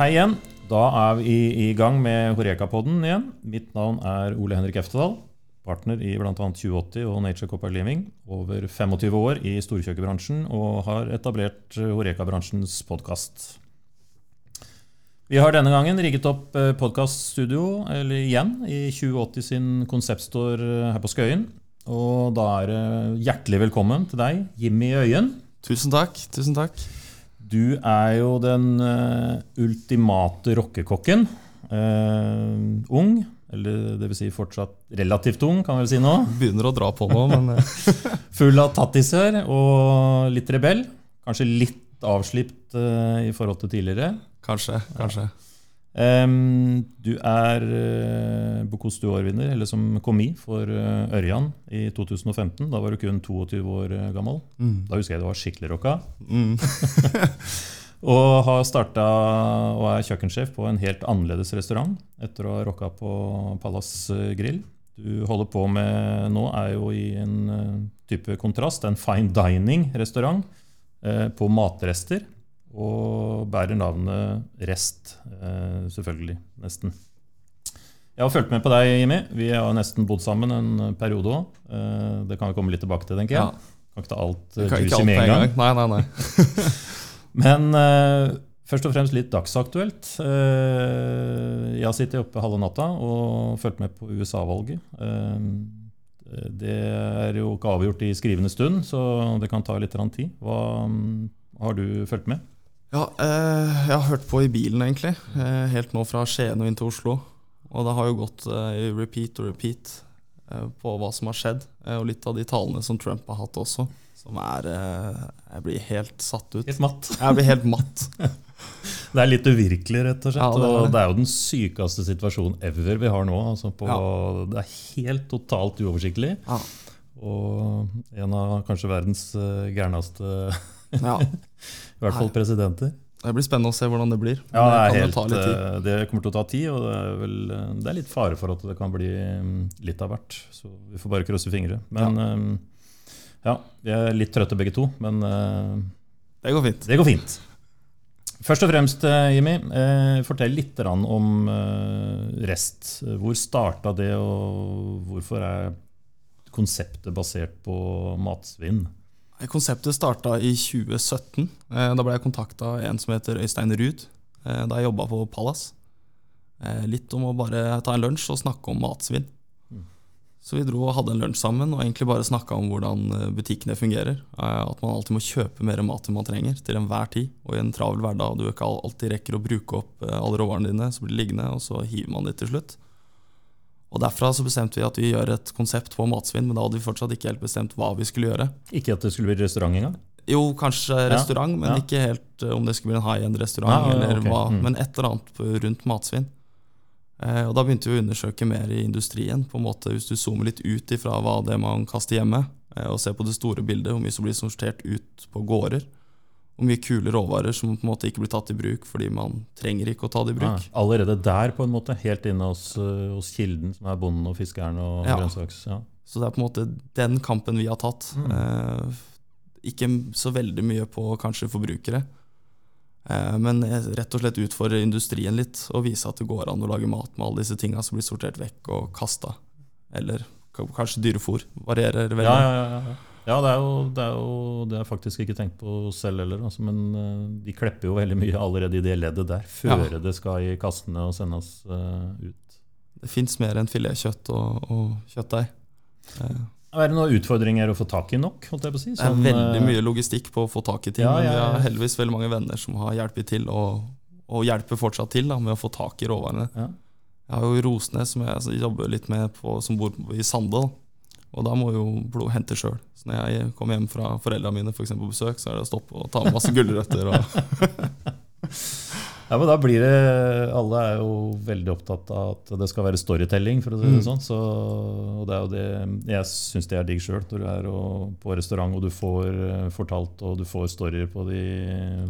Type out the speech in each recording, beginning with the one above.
Hei igjen. Da er vi i gang med Horeka-podden igjen. Mitt navn er Ole Henrik Eftedal. Partner i bl.a. 2080 og Nature Copper Living. Over 25 år i storkjøkkenbransjen og har etablert Horeka-bransjens podkast. Vi har denne gangen rigget opp podkaststudio igjen i 2080 sin konseptstore her på Skøyen. Og da er det hjertelig velkommen til deg, Jimmy Øyen. Tusen takk. tusen takk. Du er jo den uh, ultimate rockekokken. Uh, ung, eller det vil si fortsatt relativt ung, kan vi vel si nå. Begynner å dra på nå, men Full av tattiser og litt rebell. Kanskje litt avslipt uh, i forhold til tidligere. Kanskje. kanskje. Um, du er uh, Bocuse d'Or-vinner, eller som komi, for uh, Ørjan i 2015. Da var du kun 22 år uh, gammel. Mm. Da husker jeg du var skikkelig rocka. Mm. og har starta og er kjøkkensjef på en helt annerledes restaurant etter å ha rocka på Palace Grill. Du holder på med nå, er jo i en type kontrast, en fine dining-restaurant på matrester. Og bærer navnet Rest, selvfølgelig. Nesten. Jeg har fulgt med på deg, Jimmy. Vi har nesten bodd sammen en periode òg. Det kan vi komme litt tilbake til, tenker jeg. Ja. Kan ikke ta alt Kan ikke juicy med en gang. Nei, nei, nei. Men eh, først og fremst litt dagsaktuelt. Eh, jeg har sittet oppe halve natta og fulgt med på USA-valget. Eh, det er jo ikke avgjort i skrivende stund, så det kan ta litt tid. Hva mm, har du fulgt med? Ja, eh, jeg har hørt på i bilen, egentlig. Eh, helt nå fra Skien og inn til Oslo. Og det har jo gått eh, i repeat og repeat eh, på hva som har skjedd. Eh, og litt av de talene som Trump har hatt også, som er eh, Jeg blir helt satt ut. Helt matt. Jeg blir helt matt. Det er litt uvirkelig, rett og slett. Ja, det er det. Og det er jo den sykeste situasjonen ever vi har nå. Altså på, Ja. Det er helt totalt uoversiktlig. Ja. Og en av kanskje verdens gærneste, ja. i hvert fall presidenter. Det blir spennende å se hvordan det blir. Ja, det, kan helt, ta litt tid. eh, det kommer til å ta tid, og det er, vel, eh, det er litt fare for at det kan bli mm, litt av hvert. Så vi får bare krysse fingre. Men ja. ja, vi er litt trøtte begge to, men eh, Det går fint. det går fint. Først og fremst, Jimmy, eh, fortell litt om Rest. Hvor starta det, og hvorfor er konseptet basert på matsvinn? Konseptet starta i 2017. Eh, Da ble jeg kontakta av en som heter Øystein Ruud, eh, da jeg jobba på Pallas. Eh, Litt om å bare ta en lunsj og snakke om matsvinn. Mm. Så vi dro og hadde en lunsj sammen og egentlig bare snakka om hvordan butikkene fungerer. At man alltid må kjøpe mer mat enn man trenger til enhver tid. Og i en travel hverdag du ikke alltid rekker å bruke opp alle råvarene dine, så blir det liggende, og så hiver man det til slutt. Og Derfra så bestemte vi at vi gjør et konsept på matsvinn, men da hadde vi fortsatt ikke helt bestemt hva vi skulle gjøre. Ikke at det skulle bli restaurant engang? Jo, kanskje Ja, restaurant, men ja. ikke helt eh, om det skulle bli en high-end-restaurant. Ja, ja, eller ok, hva, mm. Men et eller annet rundt matsvinn. Eh, og Da begynte vi å undersøke mer i industrien. på en måte Hvis du zoomer litt ut ifra hva det man kaster hjemme, eh, og ser på det store bildet, hvor mye som blir sortert ut på gårder. Hvor mye kule råvarer som på en måte ikke blir tatt i bruk fordi man trenger ikke å ta det i bruk. Ja, allerede der, på en måte. Helt inne hos, eh, hos kilden, som er bonden og fiskeren og Ja. grønnsaks. Ja. Så det er på en måte den kampen vi har tatt. Mm. Eh, ikke så veldig mye på kanskje forbrukere, eh, men rett og slett utfordre industrien litt og vise at det går an å lage mat med alle disse tinga som blir sortert vekk og kasta. Eller kanskje dyrefôr. Varierer veldig. Ja, ja, ja, ja. Ja det, er jo, det er jo Det er faktisk ikke tenkt på selv heller. Altså, men eh, de klepper jo veldig mye allerede i det leddet der, før Ja. det skal i kassene og sendes uh, ut. Det fins mer enn filetkjøtt og, og kjøttdeig. Uh. Er det noen utfordringer å få tak i nok? holdt jeg på å si? Det er veldig mye logistikk på å få tak i ting. Ja, ja, ja, vi har heldigvis veldig mange venner som har hjulpet til, og, og hjelper fortsatt til da, med å få tak i råvarene. Ja. Jeg har jo Rosnes, som jeg altså, jobber litt med, på, som bor i Sandal. Og da må jo blod hente sjøl. Så når jeg kommer hjem fra foreldrene mine for på besøk, så er det å stoppe og ta med masse gulrøtter. Ja, men da blir det Alle er jo veldig opptatt av at det skal være storytelling, for å si det Mm. sånn. Så, og det er jo det Jeg syns det er digg sjøl, når du er og, på restaurant og du får eh, fortalt og du får storyer på de,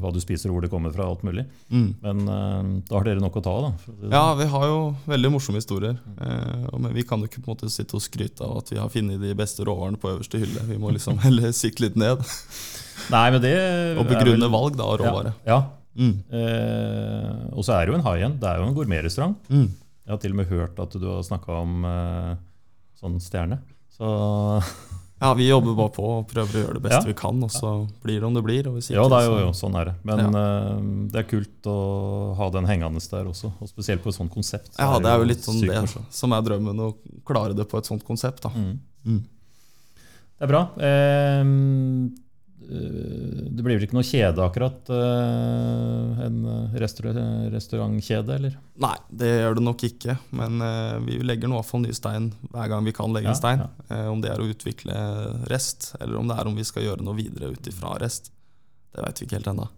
hva du spiser og hvor det kommer fra, alt mulig. mm. Men eh, da har dere nok å ta av, si Ja, sånn. vi har jo veldig morsomme historier. Eh, og- men vi kan jo ikke på en måte sitte og skryte av at vi har funnet de beste råvarene på øverste hylle. Vi må liksom heller sikte litt ned Nei, men det og begrunne vel- valg da, av råvare. Ja, ja, Mm. Eh, og så er det jo en high end. Det er jo en gourmetrestaurant. Mm. Jeg har til og med hørt at du har snakka om eh, sånn stjerne. Så Ja, vi jobber bare på og prøver å gjøre det beste Ja. vi kan, og så blir det om det blir. Og hvis ikke, ja, det er jo, jo sånn er det. Men eh, det er kult å ha den hengende der også. Og spesielt på et sånt konsept. så Ja, det er jo litt sånn det morsomt. som er drømmen, å klare det på et sånt konsept. Mm. Mm. Det er bra. Eh, det blir vel ikke noe kjede, akkurat? Eh, en restaur restaurantkjede, eller? Nei, det gjør det nok ikke, men eh, vi legger nå iallfall ny stein hver gang vi kan legge Ja, en stein. ja. Eh, om det er å utvikle rest, eller om det er om vi skal gjøre noe videre ut ifra rest. Det veit vi ikke helt ennå.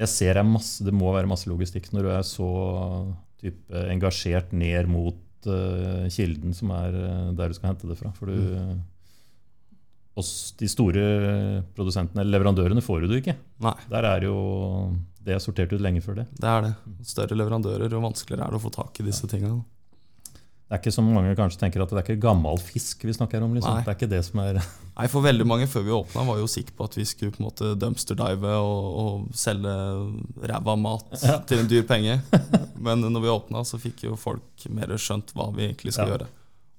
Jeg ser det, masse, det må være masse logistikk når du er så type, engasjert ned mot eh, kilden, som er eh, der du skal hente det fra. For du, Mm. Oss, de store produsentene, eller leverandørene, får du det ikke. Nei, Der er jo Det er sortert ut lenge før det. det er det. Større leverandører, og vanskeligere er det å få tak i disse tingene. Det er ikke som mange kanskje tenker at det er ikke gammel fisk vi snakker om. Liksom. Det er ikke det som er Nei, For veldig mange før vi åpna, var jo sikre på at vi skulle på en måte dumpsterdive og, og selge ræva mat Ja. til en dyr penge. Men når vi åpna, så fikk jo folk mer skjønt hva vi egentlig skal Ja. gjøre.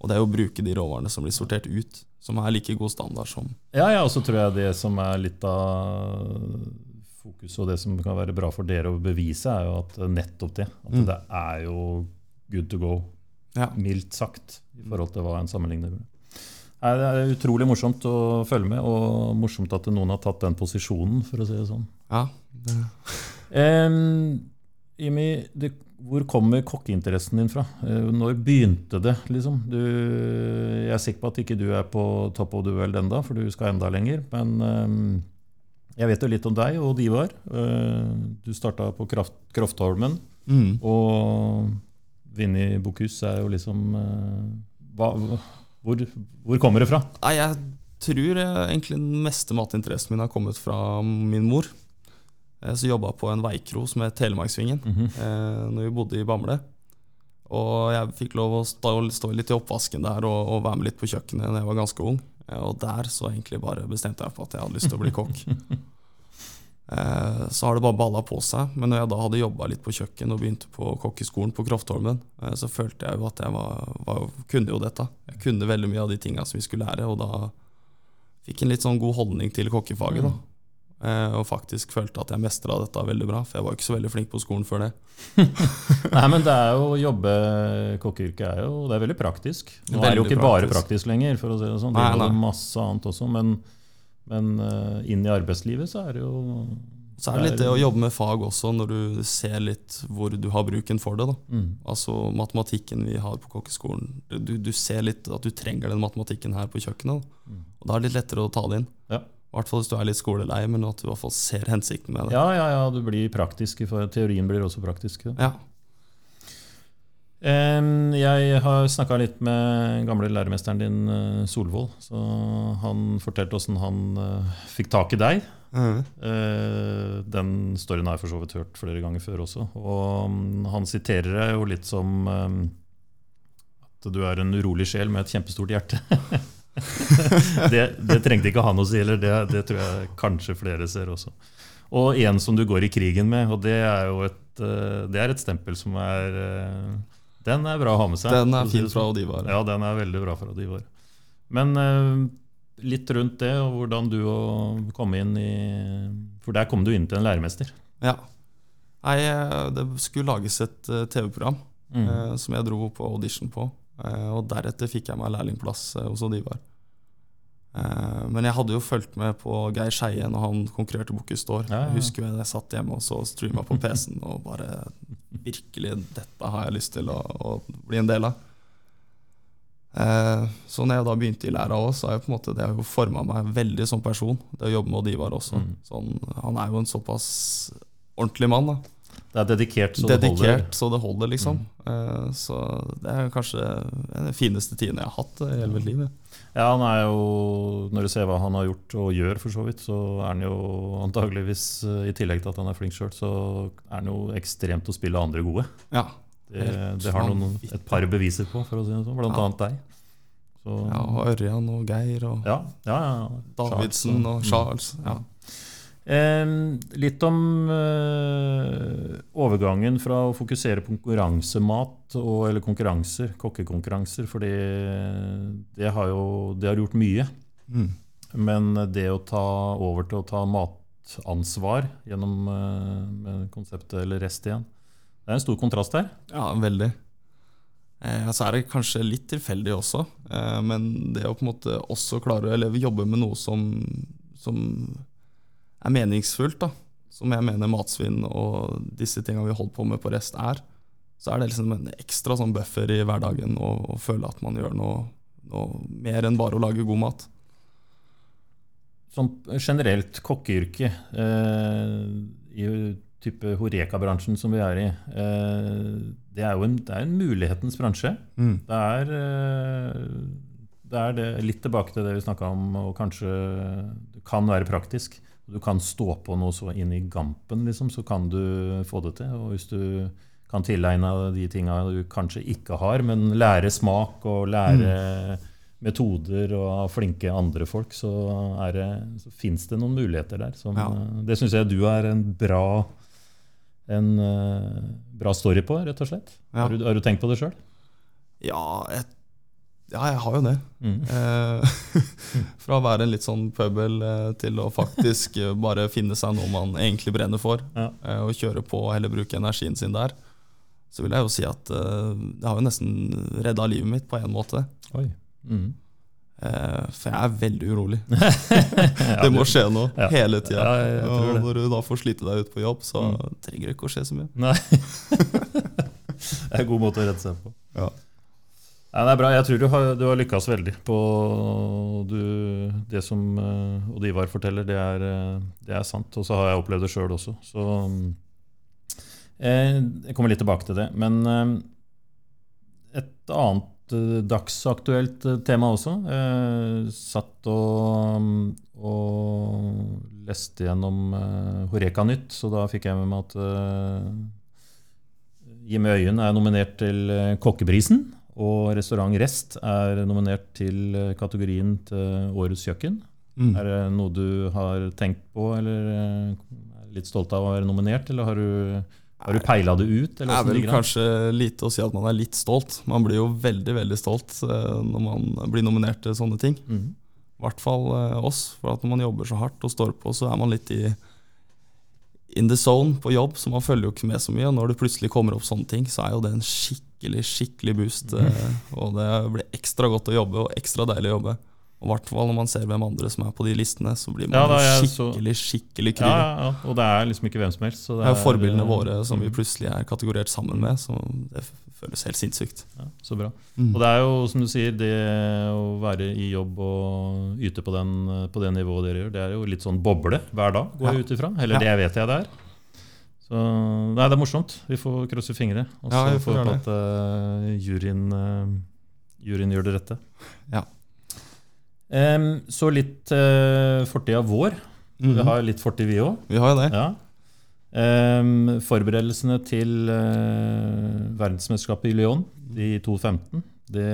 Og det er jo å bruke de råvarene som blir sortert ut, som er like god standard som Ja, ja, og så tror jeg det som er litt av fokuset, og det som kan være bra for dere å bevise, er jo at nettopp det. At Mm. det er jo good to go, Ja. mildt sagt, i forhold til hva en sammenligner med. Det er utrolig morsomt å følge med, og morsomt at noen har tatt den posisjonen, for å si det sånn. Ja, det, Um, Imi, det, hvor kommer kokkeinteressen din fra? Eh, når begynte det, liksom? Du, jeg er sikker på at ikke du er på top of the world enda, for du skal enda lenger. Men ehm, jeg vet jo litt om deg og Divar. Uh, du starta på Kraft, Kraftholmen, mm. og Vinni Bokhus er jo liksom eh, hva, hvor, hvor kommer det fra? Nei, jeg tror eh, egentlig den meste matinteressen min har kommet fra min mor. Eh, Så jobba på en veikro som het Telemarksvingen mm -hmm. når vi bodde i Bamble. Og jeg fikk lov å stå, stå litt i oppvasken der og, og være med litt på kjøkkenet da jeg var ganske ung. Eh, Og der så egentlig bare bestemte jeg for at jeg hadde lyst til å bli kokk. Så har det bare balla på seg. Men når jeg da hadde jobba litt på kjøkken og begynte på kokkeskolen på Kroftholmen, så følte jeg jo at jeg var, var, kunne jo dette. Jeg kunne veldig mye av de tinga som vi skulle lære, og da fikk en litt sånn god holdning til kokkefaget. da. Eh, Og faktisk følte at jeg mestra dette veldig bra, for jeg var ikke så veldig flink på skolen før det. Nei, men det er jo å jobbe kokkeyrket er jo det er veldig praktisk. Nå er det jo ikke ikke bare praktisk. praktisk lenger, for å si det sånn. Det er masse annet også, men, men eh, inn i arbeidslivet så er det jo Så er det litt det å jobbe med fag også, når du ser litt hvor du har bruken for det. Mm. Altså matematikken vi har på kokkeskolen. Du, du ser litt at du trenger den matematikken her på kjøkkenet. Da. Mm. Og da er det litt lettere å ta det inn. Ja. I hvert fall hvis du er litt skolelei, men at du i hvert fall ser hensikten med det. ja, ja, ja, du blir praktisk. For teorien blir også praktisk. Ja. Ja. Jeg har snakka litt med gamle læremesteren din, eh, Solvold. Så han fortalte åssen han eh, fikk tak i deg. Mhm. Eh, Den storyen har jeg for så vidt hørt flere ganger før også. Og mm, han siterer deg jo litt som at du er en urolig sjel med et kjempestort hjerte. det, det trengte ikke han å si heller, det, det tror jeg kanskje flere ser også. Og en som du går i krigen med, og det er jo et, eh, det er et stempel som er eh, Den er bra å ha med seg. Den er fin fra sånn. Odivar. Ja, den er veldig bra fra Odivar. Men eh, litt rundt det, og hvordan du kom inn i For der kom du inn til en læremester. Ja. Eh, det skulle lages et TV-program Mm. som jeg dro på audition på. Eh, og deretter fikk jeg meg lærlingplass eh, hos Odivar. Eh, men jeg hadde jo fulgt med på Geir Skeie når han konkurrerte Bocuse d'Or. Ja, ja. Jeg husker jeg satt hjemme og så streama på PC-en og bare Virkelig, dette har jeg lyst til å, å bli en del av. Så når jeg da begynte i læra òg, så har jeg på en måte det har jo forma meg veldig som person. Det å jobbe med Odivar også. Mm. Sånn, han er jo en såpass ordentlig mann. da Det er dedikert så det holder. Så det holder, liksom. Mm. så det er kanskje den fineste tiden jeg har hatt eh, i hele mitt liv. ja. Han er jo, Når du ser hva han har gjort og gjør, for så vidt, så er han jo antageligvis, eh, i tillegg til at han er flink sjøl, så er han jo ekstremt å spille andre gode. Ja. Det, det har noen, et par beviser på, for å si det sånn, blant Ja. annet deg. Så, ja og Ørjan og Geir og ja, ja, ja. Davidsen og mm. Charles. Ja. Eh, litt om eh, overgangen fra å fokusere på konkurransemat og, eller konkurranser, kokkekonkurranser, for det har jo det har gjort mye. Mm. Men det å ta over til å ta matansvar gjennom eh, konseptet eller rest igjen, det er en stor kontrast der. Ja, veldig. Eh, så er det kanskje litt tilfeldig også, eh, men det å på en måte også klare å jobbe med noe som, som er meningsfullt, da, som jeg mener matsvinn og disse tingene vi holder på med på Rest er, så er det liksom en ekstra sånn buffer i hverdagen å føle at man gjør noe, noe mer enn bare å lage god mat. Sånn generelt kokkeyrke eh, i type Horeka-bransjen som vi er i, eh, det er jo en, det er en mulighetens bransje. Mm. Det er, eh, det er det, litt tilbake til det vi snakka om, og kanskje det kan være praktisk. Du kan stå på noe så inn i gampen, liksom, så kan du få det til. Og hvis du kan tilegne de tinga du kanskje ikke har, men lære smak og lære mm. metoder og ha flinke andre folk, så, er det, så fins det noen muligheter der. Som, Ja. Det syns jeg du er en bra, en, eh, bra story på, rett og slett. Ja. Har, du, har du tenkt på det sjøl? Ja, jeg, ja, jeg har jo det. Mm. Eh, fra å være en litt sånn pøbel eh, til å faktisk eh, bare finne seg noe man egentlig brenner for, Ja. eh, og kjøre på og heller bruke energien sin der, så vil jeg jo si at eh, det har jo nesten redda livet mitt på en måte. Oi. Mm. Eh, for jeg er veldig urolig. Det må skje noe Ja. hele tida. Ja, og når du da får slite deg ut på jobb, så Mm. trenger det ikke å skje så mye. Nei. det er en god måte å redde seg på. Ja. Nei, det er bra. Jeg tror du har, du har lykkes veldig på du, det som uh, Odd Ivar forteller. Det er, eh, det er sant. Og så har jeg opplevd det sjøl også. Så eh, Jeg kommer litt tilbake til det. Men eh, et annet eh, dagsaktuelt eh, tema også. Satt og, og leste gjennom Horeka Nytt, så da fikk jeg med meg at Jimmy Øyen er nominert til Kokkeprisen. Og restaurant Rest er nominert til eh, kategorien til Årets kjøkken. Mm. Er det noe du har tenkt på, eller eh, er litt stolt av å være nominert? Eller har du, har du peila det ut? Det er vel kanskje lite å si at man er litt stolt. Man blir jo veldig veldig stolt eh, når man blir nominert til sånne ting. Mhm. I hvert fall oss. For at når man jobber så hardt og står på, så er man litt i in the zone på jobb, så man følger jo ikke med så mye. Og når det plutselig kommer opp sånne ting, så er jo det en skikkelig skikkelig boost. eh, Og det blir ekstra godt å jobbe og ekstra deilig å jobbe. Og hvert fall når man ser hvem andre som er på de listene, så blir man Ja, er skikkelig skikkelig Ja, kry. ja, ja, og det er liksom ikke hvem som helst. Så Det er jo forbildene eh, våre som vi mm, plutselig er kategorert sammen med. Så det føles helt sinnssykt. ja, Så bra. Mm. Og det er jo, som du sier, det å være i jobb og yte på, den, på det nivået dere gjør, det er jo litt sånn boble hver dag, går jeg ut ifra. Eller Ja. det vet jeg det er. Så nei, det er morsomt. Vi får krysse fingre. Og så vi får vi håpe at uh, juryen, uh, juryen gjør det rette. Ja. Um, så litt uh, fortida vår. Mhm. Vi har litt fortid, vi òg. Vi har jo det. Ja. Em, forberedelsene til eh, verdensmesterskapet i Lyon i 2015. Det,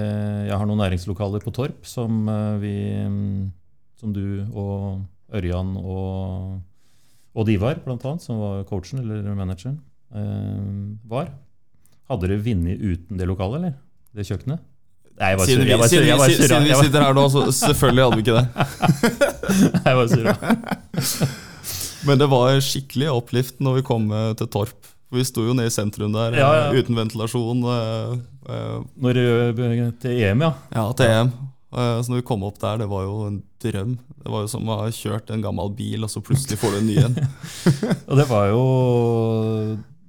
jeg har noen næringslokaler på Torp som, eh, vi, som du og Ørjan og Ivar, blant annet, som var coachen eller manageren, eh, var. Hadde dere vunnet uten det lokalet, eller? Det kjøkkenet? Nei, jeg var Siden sur. siden, vi, surrer, siden vi sitter her nå, så selvfølgelig hadde vi ikke det. jeg var surrer. Men det var skikkelig opplift når vi kom eh, til Torp. Vi sto jo nede i sentrum der Ja, ja. eh, uten ventilasjon. eh, Når til EM, ja. Ja, til EM. Så når vi kom opp der, det var jo en drøm. Det var jo som å ha kjørt en gammel bil, og så plutselig får du en ny en. Og det var jo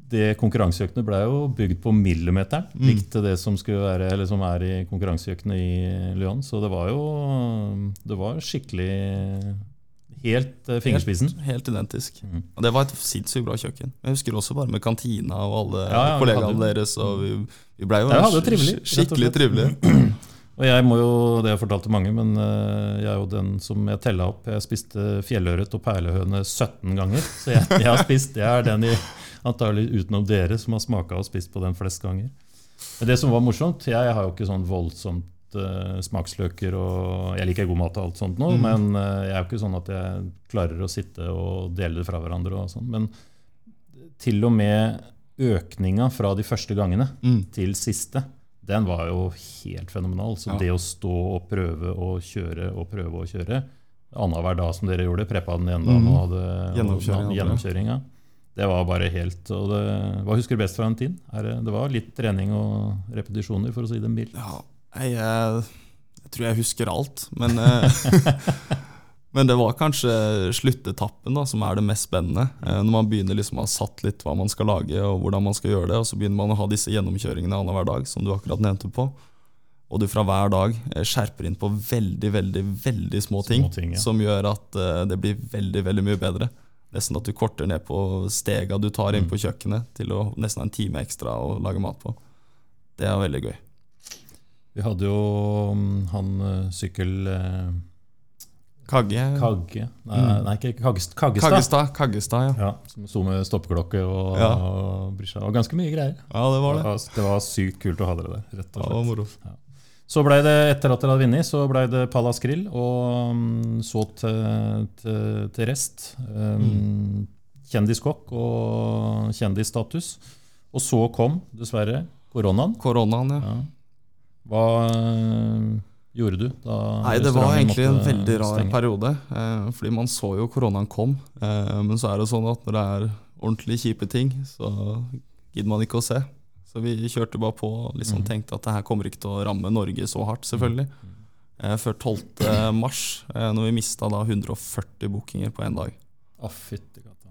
Det konkurranseøktene ble jo bygd på millimeteren. Mm. Likt til det som, være, eller som er i konkurranseøktene i Lyon. Så det var jo Det var skikkelig Helt uh, fingerspissen. Helt, helt identisk. Mm. Og det var et sinnssykt bra kjøkken. Jeg husker også bare med kantina og alle Ja, ja, kollegaene deres. Og vi, vi blei jo Ja, trivelig, skikkelig trivelige. Og jeg må jo, det har jeg fortalt til mange, men eh, jeg er jo den som jeg tella opp. Jeg spiste fjellørret og perlehøne 17 ganger. Så jeg, jeg har spist, jeg er den i, antagelig utenom dere som har smaka og spist på den flest ganger. Men det som var morsomt, jeg har jo ikke sånn voldsomt eh, smaksløker og Jeg liker god mat og alt sånt nå, mm. men uh, jeg er jo ikke sånn at jeg klarer å sitte og dele det fra hverandre. og sånn. Men til og med økninga fra de første gangene Mm. til siste, den var jo helt fenomenal. Så Ja. det å stå og prøve å kjøre og prøve å kjøre annenhver dag som dere gjorde, preppa den ene dagen Mhm. og hadde Gjennomkjøring, gjennomkjøringa, det var bare helt det, Hva husker du best fra den tiden? Det, det var litt trening og repetisjoner, for å si det mildt. Ja, jeg, jeg tror jeg husker alt, men eh, Men det var kanskje sluttetappen da, som er det mest spennende. Eh, Når man begynner liksom å ha satt litt hva man skal lage og hvordan man skal gjøre det, og så begynner man å ha disse gjennomkjøringene annenhver dag, som du akkurat nevnte på. Og du fra hver dag eh, skjerper inn på veldig, veldig, veldig små ting, Små ting, ja. som gjør at det blir veldig, veldig mye bedre. Nesten at du korter ned på stega du tar inn Mm. på kjøkkenet, til å nesten ha en time ekstra å lage mat på. Det er veldig gøy. Vi hadde jo mm, han eh, sykkel... eh, Kagge. Kagge Nei, Mm. nei ikke Kaggest- Kaggestad. Kaggestad, Kaggestad, ja. Ja, som sto med stoppeklokke og, Ja. og brysja. Og ganske mye greier. Ja, det var det. Det var, det var sykt kult å ha dere der. rett Ja, og det var slett. Ja. Så ble det, etter at dere hadde vunnet, så ble det Pallas Grill, og mm, så til, til, til rest. Um, Kjendiskokk og kjendisstatus. Og så kom dessverre koronaen. Koronaen, ja. Ja. Hva øh, gjorde du da Nei, det var egentlig en veldig rar stenge? periode. Eh, fordi man så jo koronaen kom. Eh, men så er det sånn at når det er ordentlig kjipe ting, så gidder man ikke å se. Så vi kjørte bare på og liksom Mhm. tenkte at det her kommer ikke til å ramme Norge så hardt, selvfølgelig. Mm. Eh, før 12. mars, eh, når vi mista da 140 bookinger på én dag. Oh, fyt.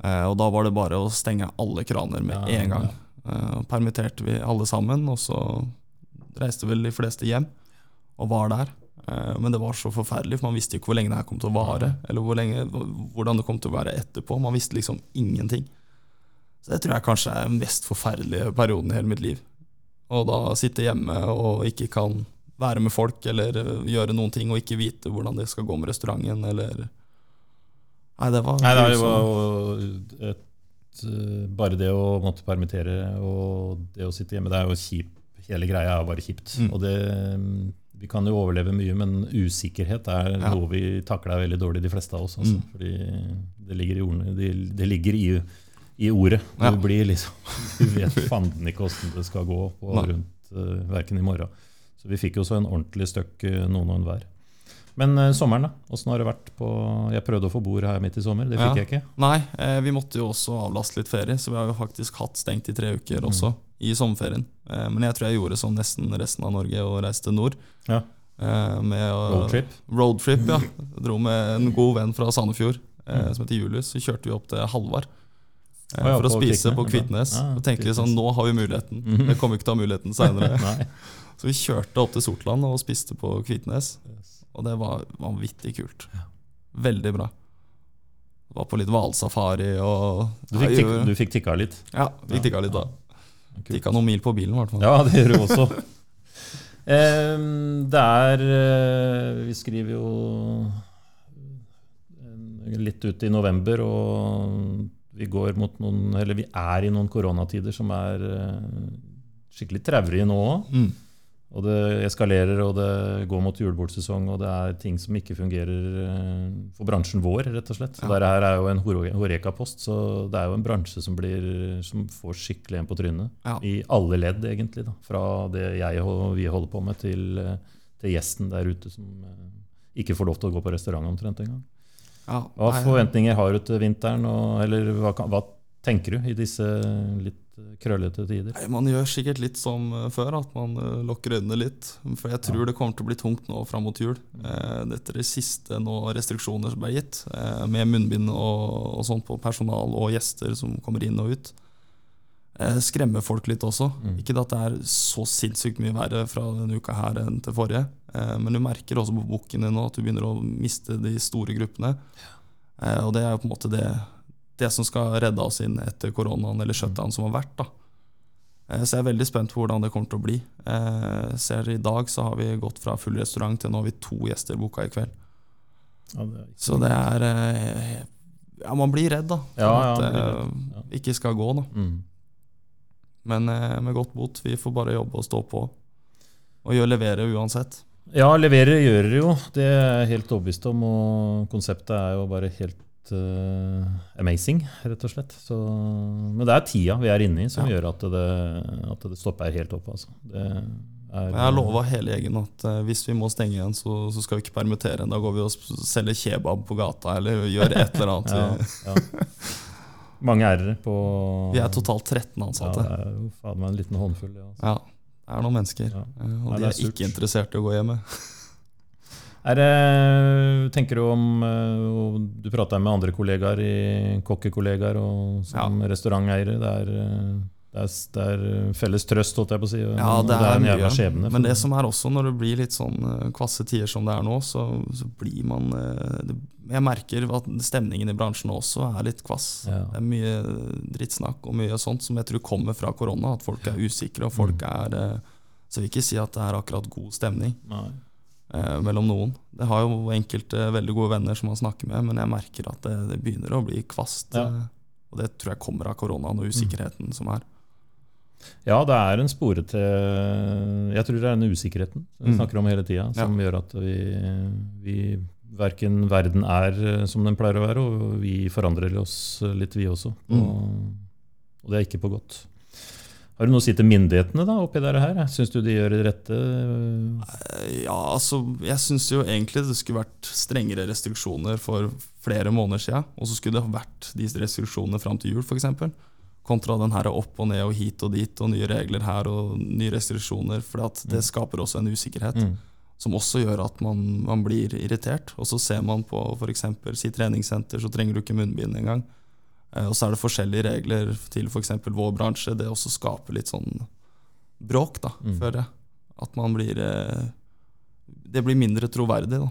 Eh, og da var det bare å stenge alle kraner med Ja, en gang. ja. Eh, permitterte vi alle sammen, og så reiste vel de fleste hjem og var der. Eh, men det var så forferdelig, for man visste ikke hvor lenge det her kom til å vare. Eller hvor lenge, hvordan det kom til å være etterpå. Man visste liksom ingenting. Så det tror jeg kanskje er den mest forferdelige perioden i hele mitt liv. Og da sitte hjemme og ikke kan være med folk eller eh, gjøre noen ting, og ikke vite hvordan det skal gå med restauranten, eller Nei, det var Nei, det var et, øh, Bare det å måtte permittere og det å sitte hjemme, det er jo kjipt. Hele greia er bare kjipt. Mm. Og det, mm, vi kan jo overleve mye, men usikkerhet er Ja. noe vi takler veldig dårlig, de fleste av oss. Altså. Mm. Fordi det ligger i ordene. Det, det ligger i, i ordet. Du blir liksom Du vet fanden ikke åssen det skal gå på rundt uh, verken i morgen. Så vi fikk jo så en ordentlig støkk, uh, noen og enhver. Men uh, sommeren, da? Åssen har det vært på Jeg prøvde å få bord her midt i sommer, det fikk Ja. jeg ikke. Nei, eh, vi måtte jo også avlaste litt ferie, så vi har jo faktisk hatt stengt i tre uker Mm. I sommerferien. Eh, men jeg tror jeg gjorde som nesten resten av Norge og reiste nord. Ja. Eh, med, Roadtrip. Roadtrip, ja. Jeg dro med en god venn fra Sandefjord eh, Mm. som heter Julius. Så kjørte vi opp til Halvard Ah, ja, for å spise på. Kvitnes. Ja, og tenkte vi sånn, nå har vi muligheten. Mhm. Vi kommer ikke til å ha muligheten seinere. Så vi kjørte opp til Sortland og spiste på Kvitnes. Og det var vanvittig kult. Veldig bra. Var på litt hvalsafari og Du fikk, tikk, jo, jo. du fikk tikka litt? Ja, fikk tikka litt da. Tikka noen mil på bilen, i hvert fall. Ja, det gjør du også. Ehm, det er eh, Vi skriver jo eh, litt ut i november, og vi går mot noen Eller vi er i noen koronatider som er eh, skikkelig traurige nå òg. Mm. Og det eskalerer, og det går mot julebordsesong, og det er ting som ikke fungerer eh, for bransjen vår, rett og slett. Så Ja. dette er jo en Horeka-post, så det er jo en bransje som, blir, som får skikkelig en på trynet. Ja. I alle ledd, egentlig. Da. Fra det jeg og vi holder på med, til, eh, til gjesten der ute som eh, ikke får lov til å gå på restaurant omtrent engang. Ja, Hva forventninger har du til vinteren, og, eller hva, hva tenker du i disse litt eh, krøllete tider? nei, Man gjør sikkert litt som eh, før, at man eh, lukker øynene litt. For jeg tror det kommer til å bli tungt nå fram mot jul. Eh, Dette er det siste nå restriksjoner som ble gitt, med munnbind og, og sånt på personal og gjester som kommer inn og ut. Skremmer folk litt også. Mm. Ikke at det er så sinnssykt mye verre fra denne uka her enn til forrige, men du merker også på boken din nå at du begynner å miste de store gruppene. Og det er jo på en måte det, det som skal redde oss inn etter koronaen eller shutdown som har vært. da. Eh, Så jeg er veldig spent på hvordan det kommer til å bli. Eh, ser I dag så har vi gått fra full restaurant til nå har vi to gjester boka i kveld. Ja, det Så det er eh, Ja, man blir redd, da. For Ja, ja, at det ja, ja. ikke skal gå, da. Mm. Men eh, med godt bot. Vi får bare jobbe og stå på. Og gjøre levere uansett. Ja, levere gjør dere jo. Det er jeg helt overbevist om. Og konseptet er jo bare helt uh, amazing, rett og slett. Så, men det er tida vi er inne i som Ja. gjør at det, at det stopper helt opp. Altså. Det er, Jeg har lova hele gjengen at uh, hvis vi må stenge igjen, så, så skal vi ikke permittere. Da går vi og selger kebab på gata eller gjør et eller annet. ja, ja. Mange r-er på Vi er totalt 13 ja, ansatte. Det er jo faen meg en liten håndfull. Ja, altså. Ja, det er noen mennesker. Ja. eh, Og Nei, de er er ikke interessert i å gå hjemme. Er det, tenker du om eh, Du prata med andre kollegaer, kokkekollegaer og som restauranteiere. Det er, det, er, det er felles trøst, holdt jeg på å si. Ja, det er, en jævla skjebne. Men det som er også, når det blir litt sånn eh, kvasse tider som det er nå, så, så blir man eh, Jeg merker at stemningen i bransjen også er litt kvass. Ja. Det er mye drittsnakk og mye sånt som jeg tror kommer fra korona. At folk er usikre, og folk Mm. er Så jeg vil ikke si at det er akkurat god stemning Nei. Eh, mellom noen. Det har jo enkelte veldig gode venner som man snakker med, men jeg merker at det, det begynner å bli kvast. Ja. eh, Og det tror jeg kommer av koronaen og usikkerheten som er. Ja, det er en spore til Jeg tror det er den usikkerheten vi Mm. snakker om hele tida, som gjør at vi, vi verken verden er eh, som den pleier å være, og vi forandrer oss litt, vi også. Mm. Og, og det er ikke på godt. Har du noe å si til myndighetene da, oppi dette her? Syns du de gjør det rette? Eh, Ja, altså, jeg syns jo egentlig det skulle vært strengere restriksjoner for flere måneder siden. Og så skulle det vært de restriksjonene fram til jul, f.eks. Kontra den her opp og ned og hit og dit og nye regler her og nye restriksjoner. For det skaper også en usikkerhet Mm. som også gjør at man, man blir irritert. Og så ser man på f.eks. si treningssenter, så trenger du ikke munnbind engang. Eh, og så er det forskjellige regler til f.eks. vår bransje. Det også skaper litt sånn bråk, da, Mm. føler jeg. At man blir eh, Det blir mindre troverdig, da.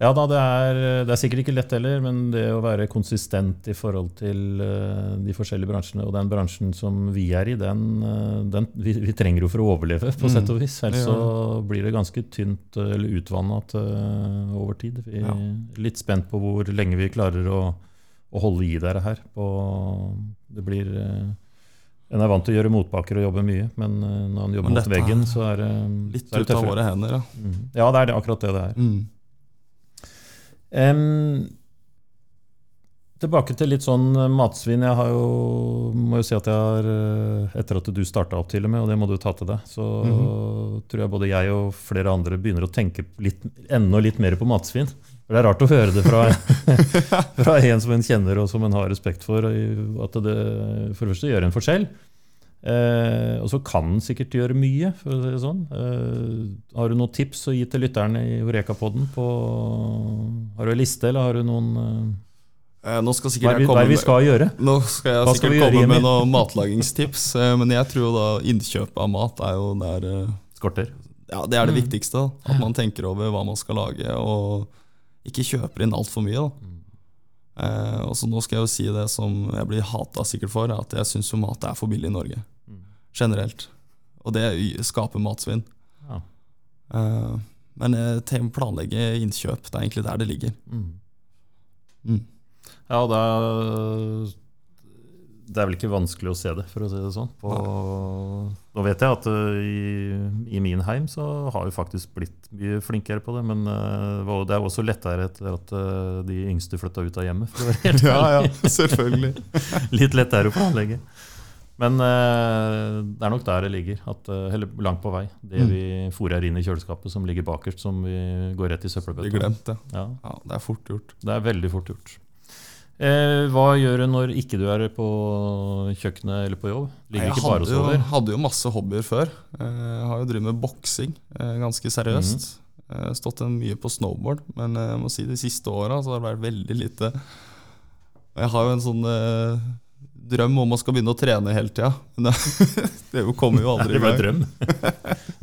Ja da, det er, det er sikkert ikke lett heller, men det å være konsistent i forhold til eh, de forskjellige bransjene, og den bransjen som vi er i, den, eh, den vi, vi trenger jo for å overleve, på Mm. sett og vis. Ellers Ja. så blir det ganske tynt eh, eller utvannet eh, over tid. Vi Ja. er litt spent på hvor lenge vi klarer å, å holde i dere her. På, det blir eh, En er vant til å gjøre motbakker og jobbe mye, men eh, når han jobber mot veggen, så er det, Litt så er det ut av våre hender, ja. Mm. Ja, det er det, akkurat det det er. Mm. Um, tilbake til litt sånn eh, matsvinn. Jeg har jo, må jo si at jeg har, eh, etter at du starta opp, til og med, og det må du ta til deg, så Mhm. tror jeg både jeg og flere andre begynner å tenke litt, enda litt mer på matsvinn. For Det er rart å høre det fra, fra en som en kjenner og som en har respekt for, at det for det første gjør en forskjell. Eh, og så kan den sikkert gjøre mye, for å si det sånn. Eh, har du noen tips å gi til lytterne i Horeka-podden? Har du en liste, eller har du noen Eh, Nå skal eh, Hva sikkert er, vi, jeg komme vi skal gjøre? Nå skal jeg Hva skal sikkert gjøre, komme med noen matlagingstips, eh, men jeg tror da innkjøp av mat er jo der eh, Skorter. Ja, det er det Mm. viktigste. da. At man tenker over hva man skal lage, og ikke kjøper inn altfor mye. da. Eh, og så Nå skal jeg jo si det som jeg blir hata sikkert for, er at jeg syns mat er for billig i Norge. Mm. Generelt. Og det skaper matsvinn. Ja. Eh, men eh, planlegge innkjøp, det er egentlig der det ligger. Mm. Mm. Ja, da Det er vel ikke vanskelig å se det, for å si det sånn. På, nå vet jeg at uh, i, i min heim så har vi faktisk blitt mye flinkere på det, men uh, det er også lettere etter at uh, de yngste flytta ut av hjemmet. Helt ærlig. selvfølgelig. Litt lettere å planlegge. Men det er nok der det ligger. At, eller langt på vei. Det Mm. vi fôrer inn i kjøleskapet som ligger bakerst, som vi går rett i søppelbøtta. det. Ja, Ja, det er fort gjort. det er veldig fort gjort. Eh, hva gjør du når ikke du er på kjøkkenet eller på jobb? Ligger Jeg ikke bare og hadde jo, hadde jo masse hobbyer før. Eh, Jeg har jo drevet med boksing eh, ganske seriøst. Mm. Jeg har Stått mye på snowboard, men eh, jeg må si de siste åra har det vært veldig lite. Jeg har jo en sånn eh, drøm om å skal begynne å trene hele tida, men det, kommer jo aldri det i gang. drøm.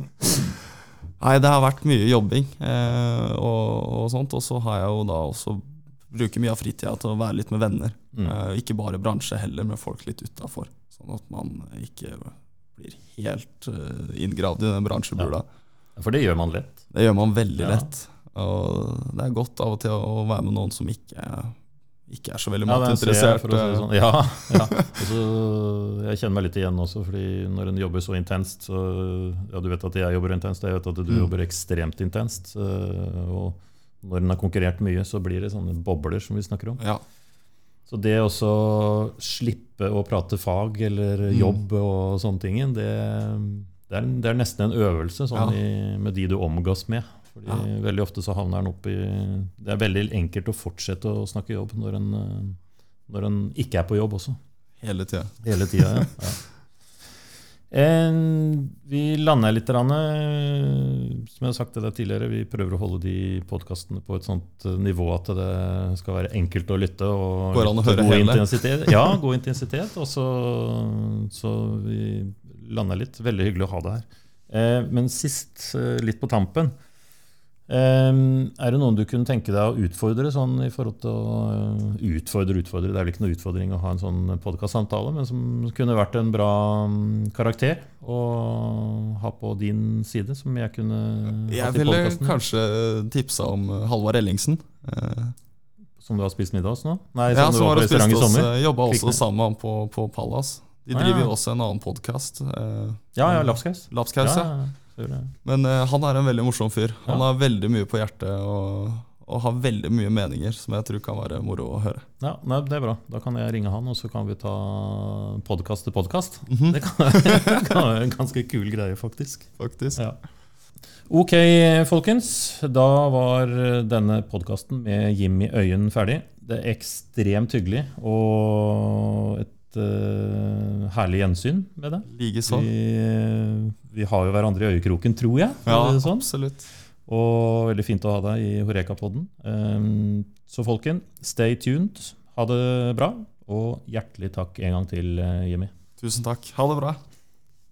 Nei, det har vært mye jobbing eh, og, og sånt. Og så har jeg jo da også bruker mye av fritida til å være litt med venner. Mm. Uh, ikke bare bransje heller, men folk litt utafor. Sånn at man ikke blir helt uh, inngravd i den bransjebula. For det gjør man lett. Det gjør man veldig Ja. lett. Og det er godt av og til å være med noen som ikke, ikke er så veldig Ja, den ser jeg, matinteressert. Ja, si sånn. Ja, ja. Altså, jeg kjenner meg litt igjen også, fordi når en jobber så intenst så, Ja, du vet at jeg jobber intenst, jeg vet at du Mm. jobber ekstremt intenst. Og når en har konkurrert mye, så blir det sånne bobler som vi snakker om. Ja, Så det å slippe å prate fag eller Mm. jobb og sånne ting, det, det, er, det er nesten en øvelse sånn Ja. i, med de du omgås med. Fordi Ja. Veldig ofte så havner en opp i Det er veldig enkelt å fortsette å snakke jobb når en, når en ikke er på jobb også. hele tida. Hele tida, ja. ja. En, vi lander litt. eh, Som jeg har sagt til deg tidligere, vi prøver å holde de podkastene på et sånt eh, nivå at det skal være enkelt å lytte. Og Går an å høre god hele. Intensitet. Ja, god intensitet. Og så, så vi lander litt. Veldig hyggelig å ha deg her. Eh, men sist, eh, litt på tampen eh, Er det noen du kunne tenke deg å utfordre sånn i forhold til å eh, Utfordre, utfordre. Det er vel ikke noe utfordring å ha en sånn podkastsamtale, men som kunne vært en bra mm, karakter å ha på din side, som jeg kunne Jeg hatt i ville kanskje tipsa om eh, Halvard Ellingsen. eh, Som du har spist middag hos nå? Nei, Ja, som du som var på restaurant i sommer? Jobba også sammen på, på Pallas. De Ah, driver ja. jo også en annen podkast. Eh, Ja, ja, Lapskaus. Lapskaus, ja. Ja, ja, ja. Men uh, han er en veldig morsom fyr. Han har veldig mye på hjertet og, og har veldig mye meninger som jeg tror kan være moro å høre. Ja, nei, Det er bra. Da kan jeg ringe han, og så kan vi ta podkast til podkast. Det kan det kan være en ganske kul greie, faktisk. Faktisk. Ja. Ok, folkens. Da var denne podkasten med Jimmy Øyen ferdig. Det er ekstremt hyggelig og et uh, herlig gjensyn med det. Likeså. Vi, vi har jo hverandre i øyekroken, tror jeg. Ja, sånn. absolutt. Og veldig fint å ha deg i Horeka-podden. Um, så folken, stay tuned. Ha det bra. Og hjertelig takk en gang til, eh, Jimmy. Tusen takk. Ha det bra.